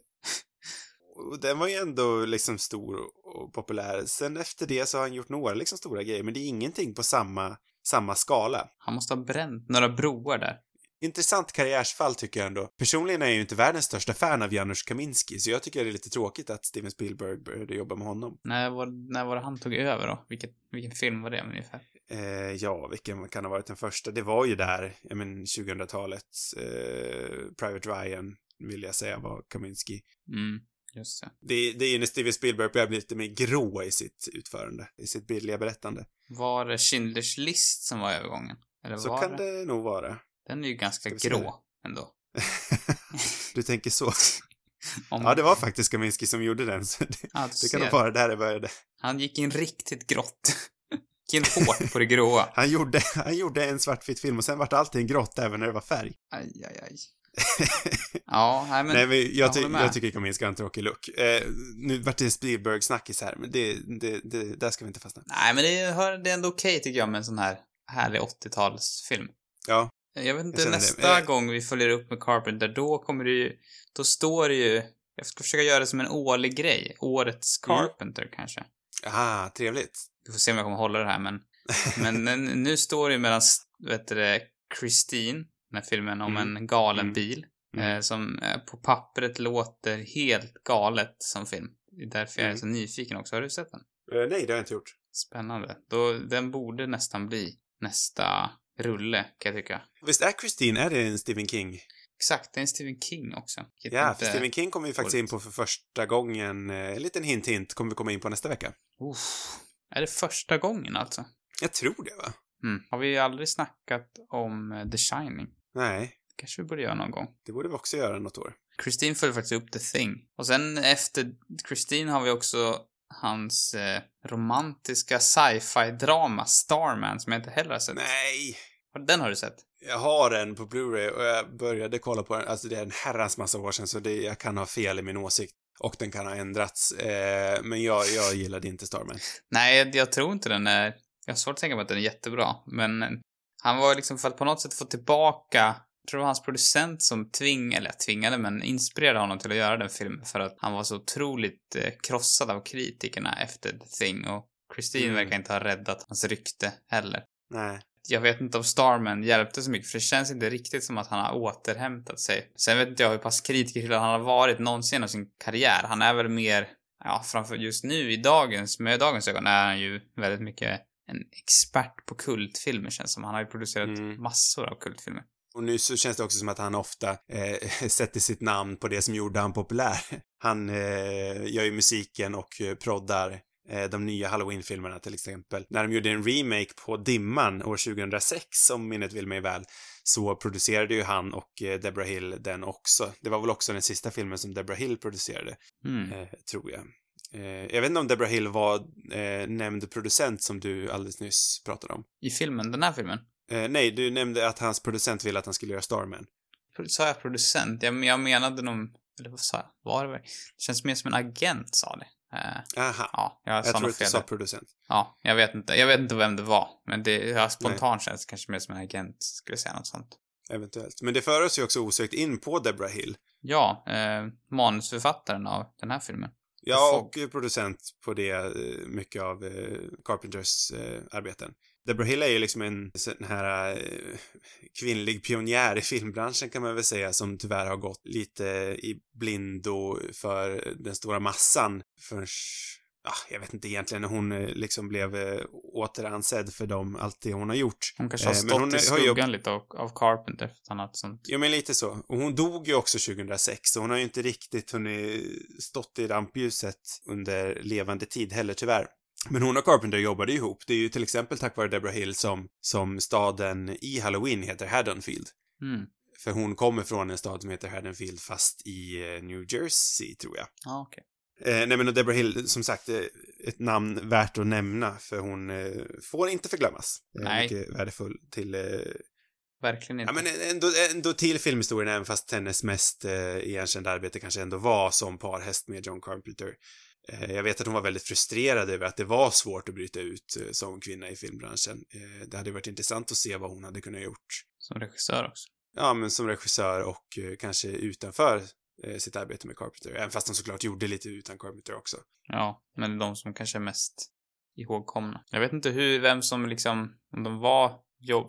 Och den var ju ändå liksom stor och populär. Sen efter det så har han gjort några liksom stora grejer, men det är ingenting på samma, samma skala. Han måste ha bränt några broar där. Intressant karriärsfall tycker jag ändå. Personligen är jag ju inte världens största fan av Janusz Kaminski, så jag tycker det är lite tråkigt att Steven Spielberg började jobba med honom. När var, när var det han tog över då? Vilket, vilken film var det ungefär? Eh, ja, vilken kan ha varit den första? Det var ju där, jag men 2000-talet. Eh, Private Ryan, vill jag säga, var Kaminski. Mm, just det. Det, det är ju när Steven Spielberg börjar bli lite mer grå i sitt utförande, i sitt bildliga berättande. Var det Schindler's list som var övergången? Eller Så var kan det nog vara. Den är ju ganska grå ändå. (laughs) du tänker så. (laughs) Om, Ja, det var faktiskt Kaminski som gjorde den, så det, Ja, det kan nog vara där det började. Han gick in riktigt grått. (laughs) gick in hårt på det gråa. Han gjorde, han gjorde en svartvit film och sen vart allting grått även när det var färg. Aj, aj, aj. Ja, (laughs) nej men... Nej, men jag, jag ty med. jag tycker Kaminski har en tråkig look. Eh, nu vart det Spielberg-snackis här, men det, det, det, där ska vi inte fastna. Nej, men det, hör, det är ändå okej tycker jag med en sån här härlig 80-talsfilm. Ja, Jag vet inte, Jag känner det. nästa Eh. gång vi följer upp med Carpenter, då kommer det ju... Då står det ju... Jag ska försöka göra det som en årlig grej. Årets Mm. Carpenter, kanske. ah, trevligt. Vi får se om jag kommer hålla det här, men... (laughs) men n- nu står det ju mellan, vet du det, Christine, den här filmen om Mm. en galen Mm. bil, Mm. eh, som eh, på pappret låter helt galet som film. Det är därför jag är Mm. så nyfiken också. Har du sett den? Eh, nej, det har jag inte gjort. Spännande. Då, den borde nästan bli nästa rulle, kan jag tycka. Visst är Christine, är det en Stephen King? Exakt, det är en Stephen King också. Ja, för Stephen King kommer vi faktiskt in på för första gången. Eh, En liten hint-hint kommer vi komma in på nästa vecka. Uff. Är det första gången alltså? Jag tror det, va? Mm. Har vi aldrig snackat om eh, The Shining? Nej, kanske vi borde göra någon gång. det borde vi också göra något år. Christine följer faktiskt upp The Thing. Och sen efter Christine har vi också hans eh, romantiska sci-fi-drama Starman som jag inte heller har sett. Nej! Den har du sett? Jag har den på Blu-ray och jag började kolla på den, alltså det är en herrans massa år sedan så det, jag kan ha fel i min åsikt. Och den kan ha ändrats. Eh, men jag, jag gillade inte Starman. Nej, jag tror inte den är... Jag har svårt att tänka på att den är jättebra, men han var liksom för att på något sätt få tillbaka jag tror det var hans producent som tvingade, eller tvingade, men inspirerade honom till att göra den filmen för att han var så otroligt eh, krossad av kritikerna efter The Thing och Christine Mm. verkar inte ha räddat hans rykte heller. Nej. Jag vet inte om Starman hjälpte så mycket, för det känns inte riktigt som att han har återhämtat sig. Sen vet inte jag hur pass kritiker han har varit någonsin av sin karriär. Han är väl mer, ja, framför just nu i dagens, med dagens ögon är han ju väldigt mycket en expert på kultfilmer känns som. Han har ju producerat Mm. massor av kultfilmer. Och nu så känns det också som att han ofta eh, (laughs) sätter sitt namn på det som gjorde han populär. Han eh, gör ju musiken och proddar eh, de nya Halloween-filmerna till exempel. När de gjorde en remake på Dimman år 2006, om minnet vill mig väl, så producerade ju han och eh, Deborah Hill den också. Det var väl också den sista filmen som Deborah Hill producerade, Mm. eh, tror jag. Eh, jag vet inte om Deborah Hill var eh, nämnd producent som du alldeles nyss pratade om. I filmen, den här filmen. Eh, nej, du nämnde att hans producent ville att han skulle göra Starman. Sa jag producent? Jag, jag menade nog, eller vad sa jag? Var det? Det känns mer som en agent sa det. Eh, Aha. ja, jag, Jag sa tror att du sa producent. Ja, jag vet inte. Jag vet inte vem det var. Men det, ja, spontant känns det kanske mer som en agent, skulle jag säga något sånt. Eventuellt. Men det för oss ju också osökt in på Deborah Hill. Ja, eh, manusförfattaren av den här filmen. Ja, och producent på det, eh, mycket av eh, Carpenters eh, arbeten. Deborah Hill är ju liksom en sån här kvinnlig pionjär i filmbranschen kan man väl säga som tyvärr har gått lite i blindo för den stora massan förrän, jag vet inte egentligen när hon eh, liksom blev eh, återansedd för dem, allt det hon har gjort. Hon kanske har Eh, men stått hon i har skuggan lite av, av Carpenter, har ett sånt. Ja, men lite så. Och hon dog ju också 2006, så hon har ju inte riktigt hunnit stått i rampljuset under levande tid heller, tyvärr. Men hon och Carpenter jobbade ihop. Det är ju till exempel tack vare Deborah Hill som, som staden i Halloween heter Haddonfield. Mm. För hon kommer från en stad som heter Haddonfield fast i New Jersey, tror jag. Ja, okej. Eh, nej men och Deborah Hill, som sagt, eh, ett namn värt att nämna för hon eh, får inte förglömmas. Eh, Nej. Mycket värdefull till eh, Verkligen inte. Ja, men ändå, ändå till filmhistorien, även fast hennes mest eh, igenkända arbete kanske ändå var som parhäst med John Carpenter. Eh, jag vet att hon var väldigt frustrerad över att det var svårt att bryta ut som kvinna i filmbranschen. Det hade varit intressant att se vad hon hade kunnat gjort. Som regissör också. Ja, men som regissör och kanske utanför eh, sitt arbete med Carpenter. Även fast hon såklart gjorde lite utan Carpenter också. Ja, men de som kanske är mest ihågkomna. Jag vet inte hur, vem som liksom, om de var,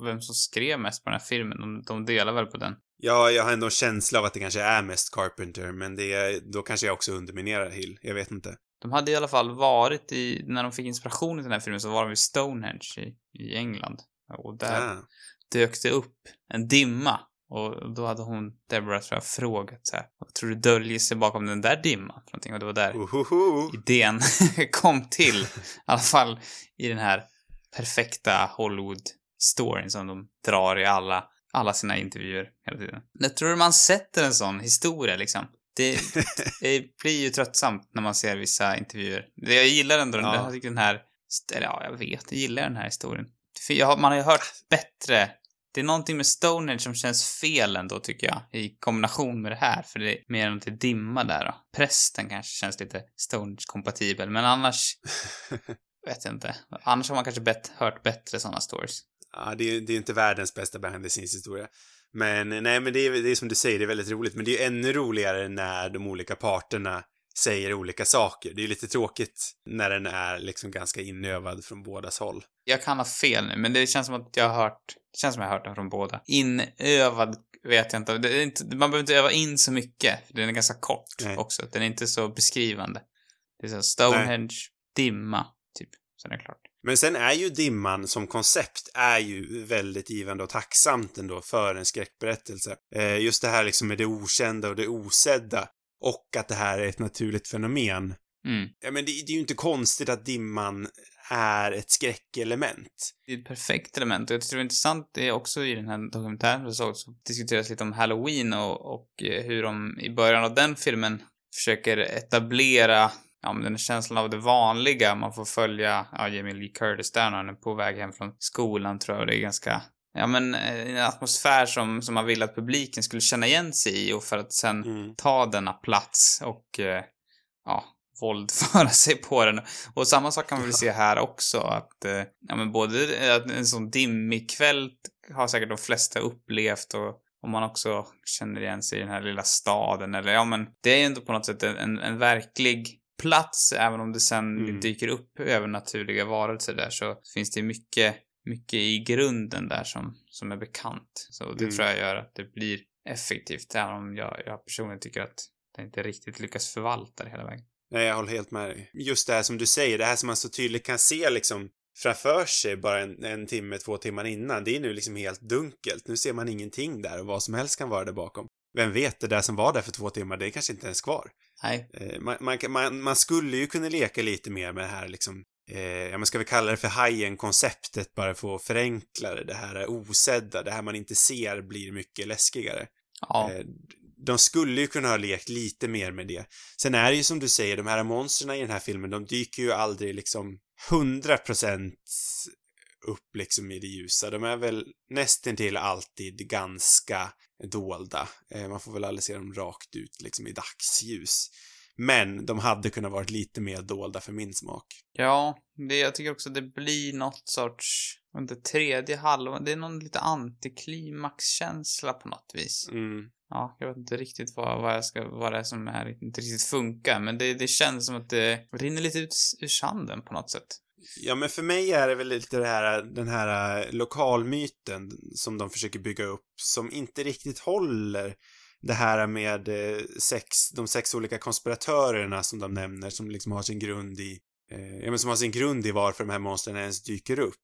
vem som skrev mest på den här filmen. De, de delar väl på den. Ja, jag har ändå en känsla av att det kanske är mest Carpenter, men det är, då kanske jag också underminerar Hill. Jag vet inte. De hade i alla fall varit i, när de fick inspiration till den här filmen så var de vid Stonehenge i, i England. Och där Ah. dök det upp en dimma. Och då hade hon, Deborah, tror jag, frågat så här, vad tror du döljer sig bakom den där dimman? Någonting. Och det var där Ohoho. idén (laughs) kom till. I alla fall i den här perfekta Hollywood-storyn som de drar i alla, alla sina intervjuer hela tiden. När tror du man sätter en sån historia liksom? Det, (laughs) det blir ju tröttsamt när man ser vissa intervjuer. Jag gillar ändå den, Ja. den här, eller ja, jag vet, jag gillar den här historien. För man har ju hört bättre det är någonting med Stonehenge som känns fel ändå, tycker jag, i kombination med det här, för det är mer än till dimma där då. Prästen kanske känns lite Stonehenge-kompatibel, men annars (laughs) vet jag inte. Annars har man kanske bett, hört bättre sådana stories. Ja, det är, det är inte världens bästa behind the historia. Men nej, men det är, det är som du säger, det är väldigt roligt. Men det är ännu roligare när de olika parterna säger olika saker. Det är lite tråkigt när den är liksom ganska inövad från bådas håll. Jag kan ha fel nu, men det känns som att jag har hört, det känns som jag har hört den från båda. Inövad vet jag inte. Det inte man behöver inte öva in så mycket, den är ganska kort Nej. också. Den är inte så beskrivande. Det är så Stonehenge, dimma, typ. Sen är det klart. Men sen är ju dimman som koncept är ju väldigt givande och tacksamt ändå för en skräckberättelse. Eh, just det här liksom med det okända och det osedda och att det här är ett naturligt fenomen. Mm. Ja, men det, det är ju inte konstigt att dimman är ett skräckelement. Det är ett perfekt element och jag tycker det är intressant är också i den här dokumentären jag såg så diskuteras lite om Halloween och, och eh, hur de i början av den filmen försöker etablera ja, men den här känslan av det vanliga. Man får följa ja, Jamie Lee Curtis där när han är på väg hem från skolan tror jag. Det är ganska Ja men eh, en atmosfär som, som man vill att publiken skulle känna igen sig i och för att sen Mm. ta denna plats och eh, ja, våldföra sig på den. Och samma sak kan man väl se här också att, eh, ja men både att en sån dimmig kväll har säkert de flesta upplevt och om man också känner igen sig i den här lilla staden eller ja men det är ju ändå på något sätt en, en, verklig plats även om det sen Mm. dyker upp övernaturliga varelser där så finns det mycket mycket i grunden där som, som är bekant. Så det Mm. tror jag gör att det blir effektivt, även om jag, jag personligen tycker att det inte riktigt lyckas förvalta det hela vägen. Nej, jag håller helt med dig. Just det här som du säger, det här som man så tydligt kan se liksom framför sig bara en, en timme, två timmar innan, det är nu liksom helt dunkelt. Nu ser man ingenting där och vad som helst kan vara där bakom. Vem vet, det där som var där för två timmar, det är kanske inte ens kvar. Nej, Eh, man, man, man, man skulle ju kunna leka lite mer med det här liksom, eh, ja men ska vi kalla det för hajen-konceptet bara för att förenkla det, det här osedda, det här man inte ser blir mycket läskigare. ja, Eh, De skulle ju kunna ha lekt lite mer med det. Sen är det ju som du säger, de här monstren i den här filmen, de dyker ju aldrig liksom 100% upp liksom i det ljusa. De är väl nästintill alltid ganska dolda. Eh, Man får väl aldrig se dem rakt ut liksom i dagsljus. Men de hade kunnat varit lite mer dolda för min smak. ja det, jag tycker också det blir något sorts, inte tredje halvan, det är någon lite antiklimaxkänsla på något vis. Mm. Ja, jag vet inte riktigt vad, vad, jag ska, vad det är som är, inte riktigt funkar, men det, det känns som att det rinner lite ut ur sanden på något sätt. Ja, men för mig är det väl lite det här, den här eh, lokalmyten som de försöker bygga upp som inte riktigt håller. Det här med eh, sex, de sex olika konspiratörerna som de nämner som liksom har sin grund i, eh, ja men som har sin grund i varför de här monstren ens dyker upp.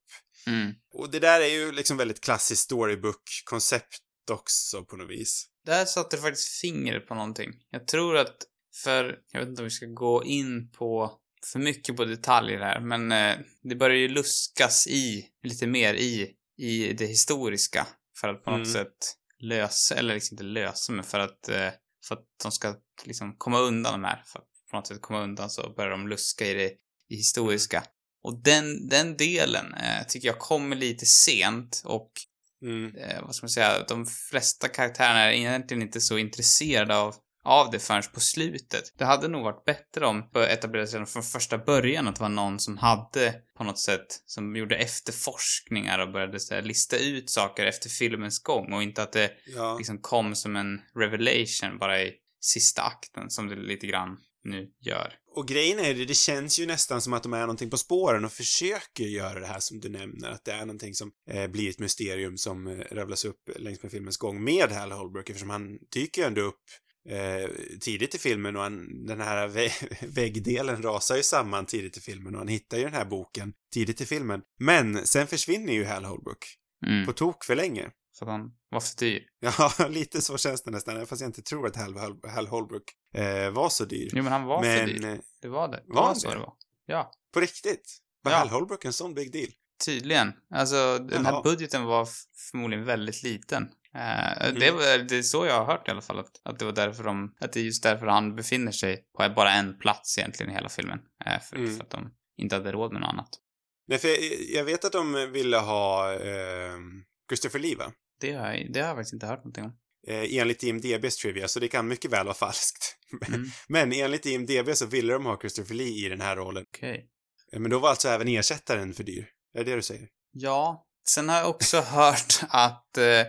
Mm. Och det där är ju liksom väldigt klassiskt storybook-koncept också på något vis. Där satte du faktiskt fingret på någonting. Jag tror att, för, jag vet inte om vi ska gå in på för mycket på detaljer här, men eh, det börjar ju luskas i, lite mer i, i det historiska för att på något Mm. sätt lösa, eller liksom inte lösa, men för att, eh, för att de ska liksom komma undan de här. För att på något sätt komma undan så börjar de luska i det i historiska. Och den, den delen eh, tycker jag kommer lite sent och Mm. eh, vad ska man säga, de flesta karaktärerna är egentligen inte så intresserade av, av det förrän på slutet. Det hade nog varit bättre om det etablerades redan från första början att det var någon som hade på något sätt, som gjorde efterforskningar och började så här, lista ut saker efter filmens gång och inte att det Ja. liksom kom som en revelation bara i sista akten som det lite grann nu gör. Och grejen är det, det känns ju nästan som att de är någonting på spåren och försöker göra det här som du nämner, att det är någonting som eh, blir ett mysterium som eh, ravlas upp längs med filmens gång med Hal Holbrook eftersom han dyker ju ändå upp eh, tidigt i filmen och han, den här vä- (laughs) väggdelen rasar ju samman tidigt i filmen och han hittar ju den här boken tidigt i filmen. Men sen försvinner ju Hal Holbrook Mm. på tok för länge. För att han var för dyr. (laughs) Ja, lite så känns det nästan, fast jag inte tror att Hal, Hal, Hal Holbrook eh, var så dyr. Jo, men han var för Men dyr. eh, Det var det. Det Var var, så det? det var. Ja. på riktigt, var Ja. Hal Holbrook en sån big deal? Tydligen. Alltså, den här Jaha. budgeten var förmodligen väldigt liten. Eh, Mm. det, var, det är så jag har hört i alla fall, att, att det var därför de, att det är just därför han befinner sig på bara en plats egentligen i hela filmen. Eh, för, Mm. för att de inte hade råd med något annat. Nej, för jag, jag vet att de ville ha eh, Christopher Lee, va? Det har, jag, det har jag faktiskt inte hört någonting om. Eh, enligt IMDBs trivia, så det kan mycket väl vara falskt. (laughs) Mm. Men enligt IMDB så ville de ha Christopher Lee i den här rollen. Okej. Eh, Men då var alltså även ersättaren för dyr. Är det det du säger? Ja, sen har jag också (laughs) hört att eh,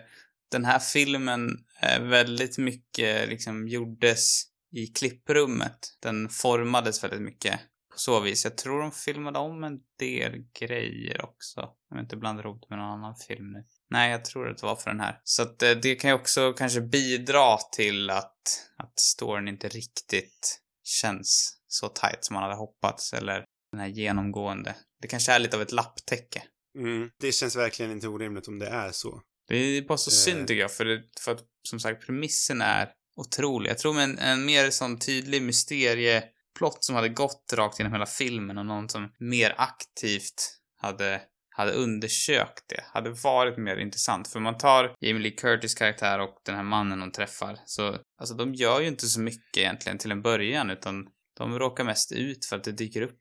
den här filmen eh, väldigt mycket liksom gjordes i klipprummet. Den formades väldigt mycket på så vis. Jag tror de filmade om en del grejer också. Om jag inte blandar ihop det med någon annan film nu. Nej, jag tror att det var för den här. Så att eh, det kan ju också kanske bidra till att, att storyn inte riktigt känns så tight som man hade hoppats. Eller den här genomgående. Det kanske är lite av ett lapptäcke. Mm. Det känns verkligen inte orimligt om det är så. Det är bara så Eh. synd tycker jag, för, det, för att som sagt premissen är otrolig. Jag tror med en, en mer sån tydlig mysterieplott som hade gått rakt genom hela filmen och någon som mer aktivt hade, hade undersökt det, hade varit mer intressant. För man tar Jamie Lee Curtis karaktär och den här mannen de träffar, så alltså de gör ju inte så mycket egentligen till en början, utan de råkar mest ut för att det dyker upp.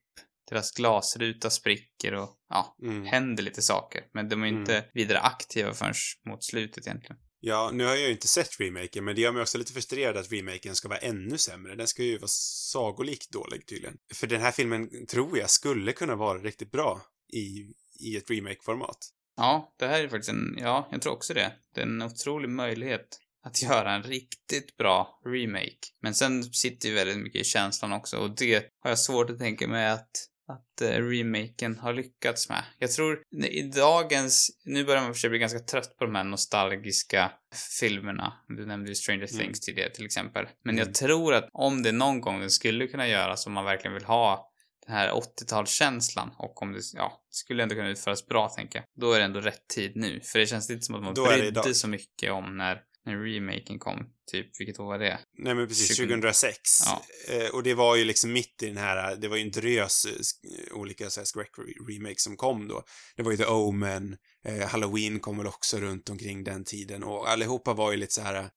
Deras glasruta spricker och ja, Mm. händer lite saker. Men de är Mm. inte vidare aktiva förrän mot slutet egentligen. Ja, nu har jag ju inte sett remaken, men det gör mig också lite frustrerad att remaken ska vara ännu sämre. Den ska ju vara sagolikt dålig tydligen. För den här filmen tror jag skulle kunna vara riktigt bra i, i ett remake-format. Ja, det här är faktiskt en, ja, jag tror också det. Det är en otrolig möjlighet att (laughs) göra en riktigt bra remake. Men sen sitter ju väldigt mycket i känslan också och det har jag svårt att tänka mig att att eh, remaken har lyckats med. Jag tror i dagens, nu börjar man för sig bli ganska trött på de här nostalgiska filmerna. Du nämnde ju Stranger Mm. Things tidigare till exempel. Men Mm. jag tror att om det någon gång den skulle kunna göras om man verkligen vill ha den här 80-talskänslan och om det, ja, det skulle ändå kunna utföras bra tänker jag. Då är det ändå rätt tid nu. För det känns inte som att man Då brydde så mycket om när, när remaken kom. Typ, vilket år var det? Nej men precis, 20 2006. Ja. Eh, och det var ju liksom mitt i den här, det var ju en drös eh, sk- olika skräck-remakes som kom då. Det var ju The Omen, eh, Halloween kom väl också runt omkring den tiden och allihopa var ju lite så här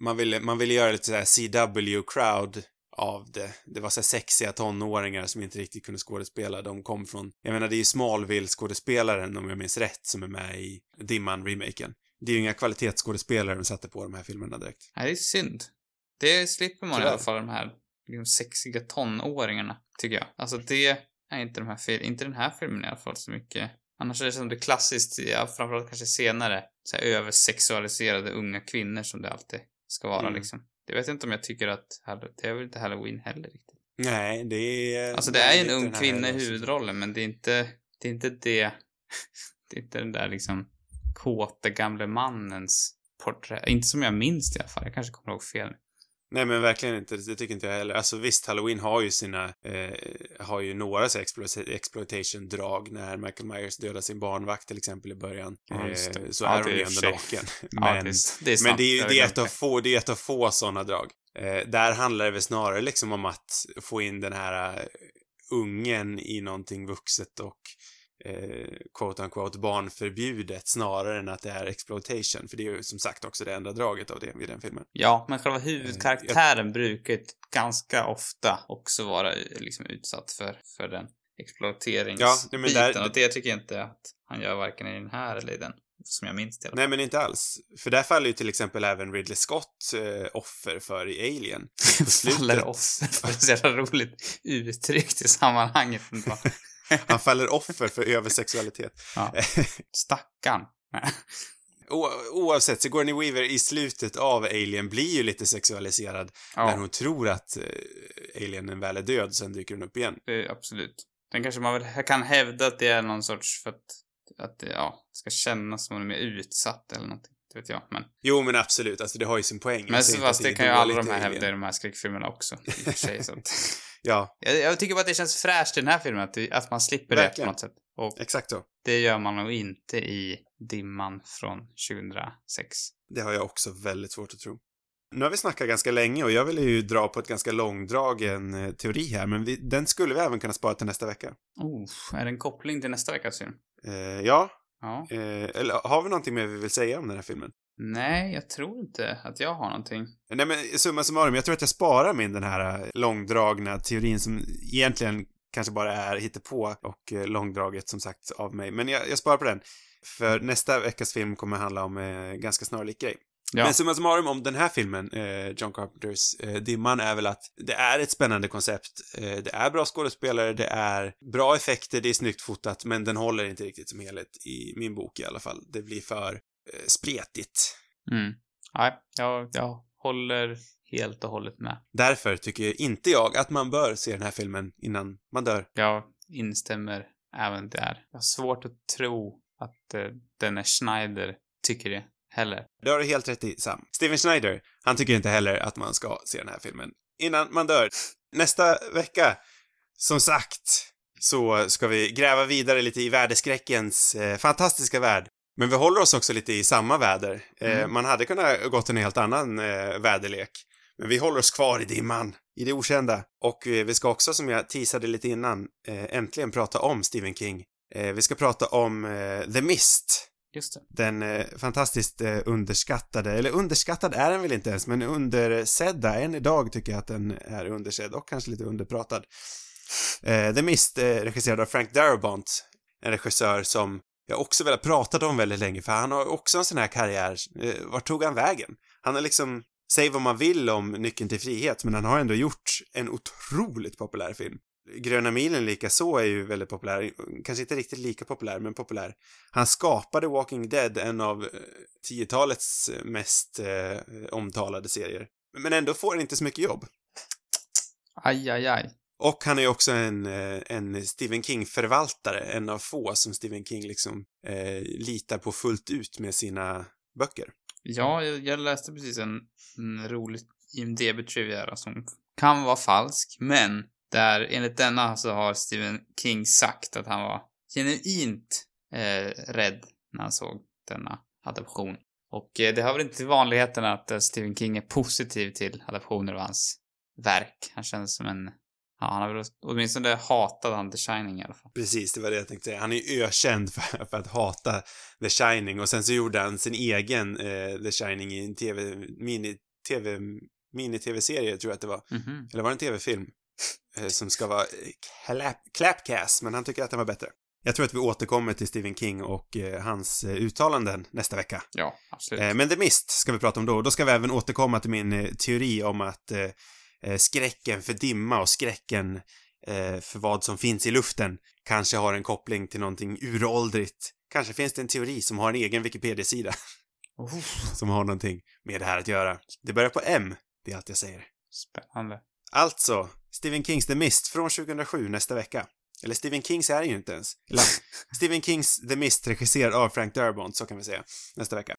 man ville, man ville göra lite så här CW-crowd av det. Det var så sexiga tonåringar som inte riktigt kunde skådespela. De kom från, jag menar det är ju Smallville-skådespelaren om jag minns rätt som är med i Dimman-remaken. Det är ju inga kvalitetsskådespelare de satte på de här filmerna direkt. Nej, det är synd. Det slipper man i Tyvärr. alla fall de här liksom, sexiga tonåringarna, tycker jag. Alltså det är inte de här fil- inte den här filmen i alla fall så mycket. Annars är det som det klassiskt, ja, framförallt kanske senare, så här översexualiserade unga kvinnor som det alltid ska vara Mm. liksom. Det vet jag inte om jag tycker att, det är väl inte Halloween heller riktigt. Nej, det är... Alltså det är ju en ung kvinna i huvudrollen, men det är inte, det är inte det, (laughs) det är inte den där liksom kåte gamle mannens porträtt. Inte som jag minns det i alla fall, jag kanske kommer ihåg fel. Nej men verkligen inte, det tycker inte jag heller. Alltså visst, Halloween har ju sina, eh, har ju några så explo- exploitation-drag när Michael Myers dödar sin barnvakt till exempel i början. Ja. Eh, så Ja, är hon ju ändå naken. (laughs) Ja, Men, är, det är men det är det är ett av få, det är ett av få sådana drag. Eh, där handlar det väl snarare liksom om att få in den här eh, ungen i någonting vuxet och eh, quote unquote barnförbjudet snarare än att det är exploitation. För det är ju som sagt också det enda draget av det vid den filmen. Ja, men själva Eh, huvudkaraktären brukar ju ganska ofta också vara eh, liksom utsatt för, för den exploateringsbiten. Ja, men där- Och det tycker jag inte att han gör varken i den här eller i den, som jag minns det. i. Nej, men inte alls. För där faller ju till exempel även Ridley Scott eh, offer för i Alien. (laughs) Faller offer för så jävla roligt uttryckt i sammanhanget. (laughs) (laughs) Han faller offer för översexualitet. Ja. Stackarn. (laughs) O oavsett, Sigourney Weaver i slutet av Alien blir ju lite sexualiserad när Ja, hon tror att eh, alienen väl är död, sen dyker hon upp igen. är absolut. Den kanske man väl kan hävda att det är någon sorts för att, att det, ja, ska kännas som hon är mer utsatt eller någonting. Det vet jag. Men, Jo, men absolut, alltså det har ju sin poäng. men Jag så säger inte fast det kan ju alla de här hävda i de här skräckfilmerna också. I och för sig, så att, (laughs) Ja, jag, jag tycker bara att det känns fräscht i den här filmen, att, det, att man slipper det Verkligen. på något sätt. Och exakt så. det gör man nog inte i Dimman från 2006. Det har jag också väldigt svårt att tro. Nu har vi snackat ganska länge och jag ville ju dra på ett ganska långdragen eh, teori här, men vi, den skulle vi även kunna spara till nästa vecka. Oh, är det en koppling till nästa veckas film? Eh, ja, Ja. eh, eller har vi någonting mer vi vill säga om den här filmen? Nej, jag tror inte att jag har någonting. Nej men summa summarum, jag tror att jag sparar min den här eh, långdragna teorin som egentligen kanske bara är hittepå och eh, långdraget som sagt av mig. Men jag, jag sparar på den. För nästa veckas film kommer handla om eh, ganska snarlik grej. Ja. Men summa summarum om den här filmen, eh, John Carpenters eh, Dimman, är väl att det är ett spännande koncept. Eh, det är bra skådespelare, det är bra effekter, det är snyggt fotat, men den håller inte riktigt som helhet i min bok i alla fall. Det blir för eh, spretigt. Mm. Nej, jag, jag håller helt och hållet med. Därför tycker inte jag att man bör se den här filmen innan man dör. Jag instämmer även där. Jag har svårt att tro att eh, denne Schneider tycker det heller. Det har du helt rätt i, Sam. Steven Schneider, han tycker inte heller att man ska se den här filmen innan man dör. Nästa vecka, som sagt, så ska vi gräva vidare lite i värdeskräckens eh, fantastiska värld. Men vi håller oss också lite i samma väder. Eh, Mm. Man hade kunnat gått en helt annan eh, väderlek. Men vi håller oss kvar i dimman, i det okända. Och vi ska också, som jag teasade lite innan, eh, äntligen prata om Stephen King. Eh, vi ska prata om eh, The Mist. Just det. Den eh, fantastiskt eh, underskattade, eller underskattad är den väl inte ens, men undersedda. Än idag tycker jag att den är undersedd och kanske lite underpratad. Eh, The Mist, eh, regisserad av Frank Darabont, en regissör som jag också väl har pratat om väldigt länge, för han har också en sån här karriär. Eh, vart tog han vägen? Han har liksom, säg vad man vill om Nyckeln till frihet, men han har ändå gjort en otroligt populär film. Gröna milen lika så är ju väldigt populär, kanske inte riktigt lika populär, men populär. Han skapade Walking Dead, en av eh, 10-talets mest eh, omtalade serier. Men ändå får han inte så mycket jobb. Aj, aj, aj. Och han är också en, eh, en Stephen King-förvaltare, en av få som Stephen King liksom eh, litar på fullt ut med sina böcker. Ja, jag, jag läste precis en, en rolig IMDB-trivia som kan vara falsk, men där enligt denna så har Stephen King sagt att han var genuint eh, rädd när han såg denna adaption. Och eh, det hör väl inte till vanligheten att eh, Stephen King är positiv till adaptioner av hans verk. Han känns som en... Ja, han har väl åtminstone hatat han The Shining i alla fall. Precis, det var det jag tänkte säga. Han är ju ökänd för, (laughs) för att hata The Shining och sen så gjorde han sin egen eh, The Shining i en tv, mini-tv, mini-tv-serie tror jag att det var. Mhm. Eller var det en tv-film? Eh, som ska vara eh, clap, clapcast, men han tycker att den var bättre. Jag tror att vi återkommer till Stephen King och eh, hans eh, uttalanden nästa vecka. Ja, absolut. Eh, men The Mist ska vi prata om då. Då ska vi även återkomma till min eh, teori om att skräcken för dimma och skräcken för vad som finns i luften kanske har en koppling till någonting uråldrigt. Kanske finns det en teori som har en egen Wikipedia-sida. Oh, som har någonting med det här att göra. Det börjar på M, det är allt jag säger. spännande. Alltså, Stephen Kings The Mist från 2007 nästa vecka. Eller Stephen Kings är det ju inte ens. Eller, (laughs) Stephen Kings The Mist regisserad av Frank Darabont, så kan vi säga, nästa vecka.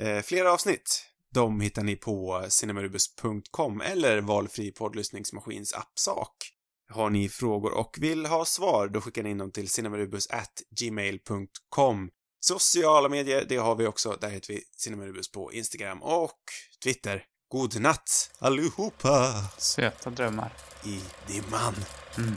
Eh, flera avsnitt, de hittar ni på cinemarubus.com eller valfri poddlyssningsmaskins appsak. Har ni frågor och vill ha svar, då skickar ni in dem till cinemarubus@gmail.com. Sociala medier, det har vi också. Där heter vi Cinemarubus på Instagram och Twitter. God natt allihopa Söta drömmar. i dimman. Mm.